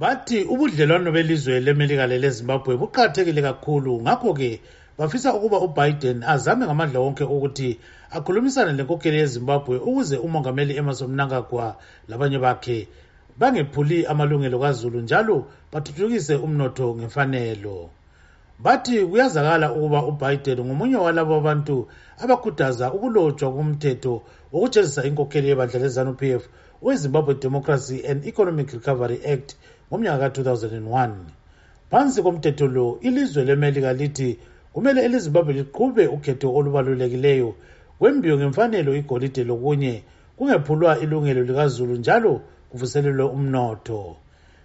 bathi ubudlelwano belizwe lemelika lelezimbabwe buqakathekile kakhulu. Ngakho-ke bafisa ukuba ubiden azame ngamandla wonke ukuthi akhulumisane lenkokheli yezimbabwe ukuze umongameli emerson mnangagwa labanye bakhe bangephuli amalungelo kazulu njalo bathuthukise umnotho ngemfanelo. Bathi kuyazakala ukuba ubiden ngomunye walabo abantu abakhuthaza ukulotshwa komthetho wokujezisa inkokheli yebandla lezanup f wezimbabwe democracy and economic recovery act ngomnyaka ka-2001 phansi komthetho lo ilizwe lemelika lithi kumele elizimbabwe liqhube ukhetho olubalulekileyo kwembiwe ngemfanelo igolide lokunye kungephulwa ilungelo likazulu njalo kuvuselelwe umnotho.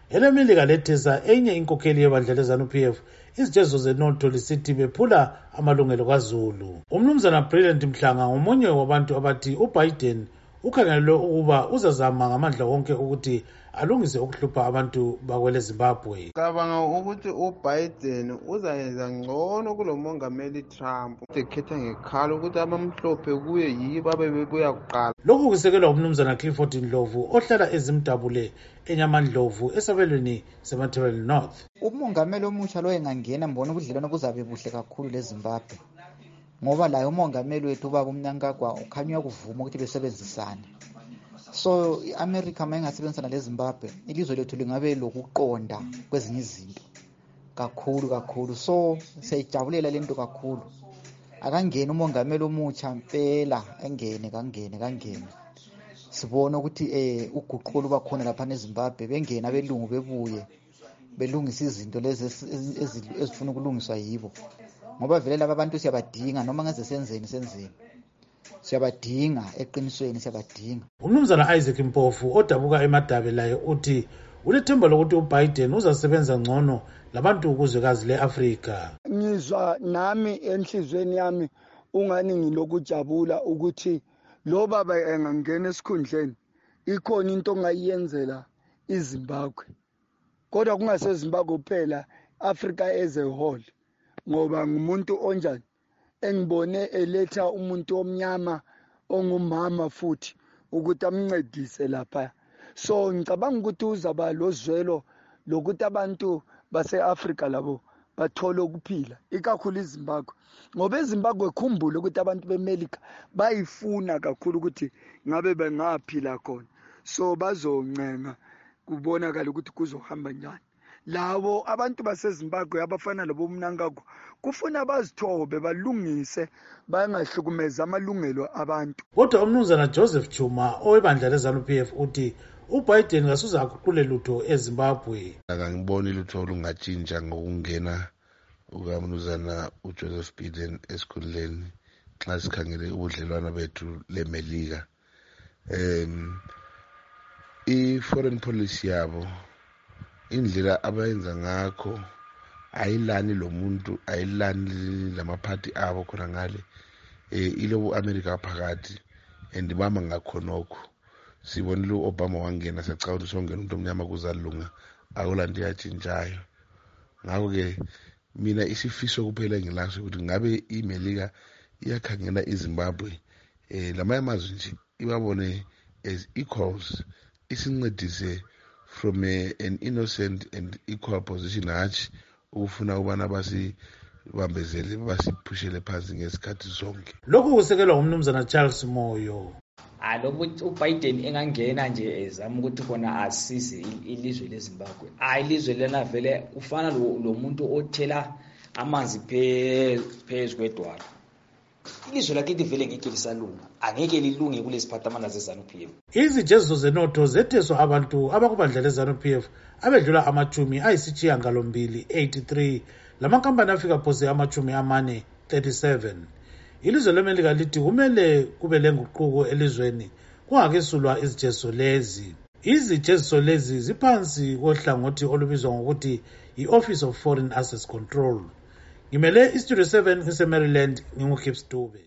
Elemelika lethesa enye inkokheli yebandla lezanup f izitezo zenotho lisithi bephula amalungelo kazulu. Umnumzana brilliant mhlanga ngomunye wabantu abathi ubiden ukhangelelwe ukuba uzazama ngamandla wonke ukuthi alungise ukuhlupha abantu bakwele zimbabwe. Cabanga ukuthi ubiden uzayenza ngcono kulo mongameli trump ekhetha ngekhalo ukuthi abamhlophe kuye yibo abebebuya kuqala. Lokhu kusekelwa umnumzana clifford ndlovu ohlala ezimdabule enyamandlovu esabelweni semathebel north. Umongameli omutsha lo engangena mbona ubudlelwano buzabe buhle kakhulu lezimbabwe. Ngoba laye umongameli wethu ubaba umnyankagwa ukhanya uyakuvuma ukuthi besebenzisane. So i-america ma ingasebenzisana lezimbabwe ilizwe lethu lingabe lokuqonda kwezinye izinto kakhulu kakhulu. So siyayijabulela le nto kakhulu. Akangene umongameli omutsha mpela engene kangene kangene. Sibone ukuthi um uguquko luba khona laphana ezimbabwe bengene abelungu bebuye belungisa izinto lezi ezifuna ukulungiswa yibo. Ngoba vele laba abantu siyabadinga noma ngeze senzeni senzeni. Siyabadinga eqinisweni siyabadinga. Umnumzana isaac mpofu odabuka emadabe laye uthi ulethemba lokuthi ubiden uzasebenza ngcono labantu kuzwekazi le-afrika. Ngizwa nami enhliziyweni yami ungani ngilokujabula ukuthi lo baba engangena esikhundleni ikhona into ongayiyenzela izimbabwe. Kodwa kungasezimbabwe kuphela africa as a whole. Ngoba ngumuntu onjani? Engibone eletha umuntu omnyama ongumama futhi ukuthi amncedise lapha. So ngicabanga ukuthi uzaba lozwelo lokuthi abantu base-afrika labo bathole ukuphila ikakhulu izimbabwe ngoba ezimbabwe khumbule ukuthi abantu bemelika bayifuna kakhulu ukuthi ngabe bengaphila khona. So bazoncenga kubonakala ukuthi kuzohamba njani. Labo abantu basezimbabwe abafana labo mnankagwa kufuna bazithobe balungise bangahlukumezi amalungelo abantu. Kodwa umnumzana joseph chuma owebandla lezanup f uthi ubiden kasuze aguqule lutho ezimbabwe. Akangiboni lutho olungatshintsha ngokungena kukamnumzana ujoseph biden esikhundleni xa sikhangele ubudlelwano bethu lemelika. Um i-foreign policy yabo indlela abayenza ngakho ayilani lo muntu ayilani lamaphathi abo khona ngale um ilobu amerika phakathi and bama ngakhonokho sibonile u-obama wangena siyacaba ukuthi songena umuntu omnyama kuzalunga akulanto yatshintshayo ngakho-ke mina isifiso kuphela engilaso ukuthi ngabe imelika iyakhangela izimbabwe um lamanye amazwe nje ibabone as equals isincedise from a, an innocent and equal position hatshi ukufuna ukubana basibambezele basiphushele phansi ngesikhathi zonke lokhu kusekelwa ngumnumzana charles moyo. Hayi lokuthi ubiden engangena nje ezama ukuthi khona asize ilizwe lezimbabwe. Hayi ilizwe lena vele ufana lo muntu othela amanzi phezu kwedwala ilizwe lakithi vele ngeke lisalunga. Angeke lilunge kulesiphathamana zezanup f. Izijeziso zenotho zetheswa abantu abakubandla lezanup f abedlula amachumi ayisitshiyangalombili 83 lamankampani afika phose amachumi amane 37 ilizwe lemelika lithi kumele kube lenguquko elizweni kungakesulwa izijeziso lezi. Izijeziso lezi ziphansi kohlangothi olubizwa ngokuthi i-office of foreign assets control. ngimele isitudio 7 kuseMaryland ngingukip stube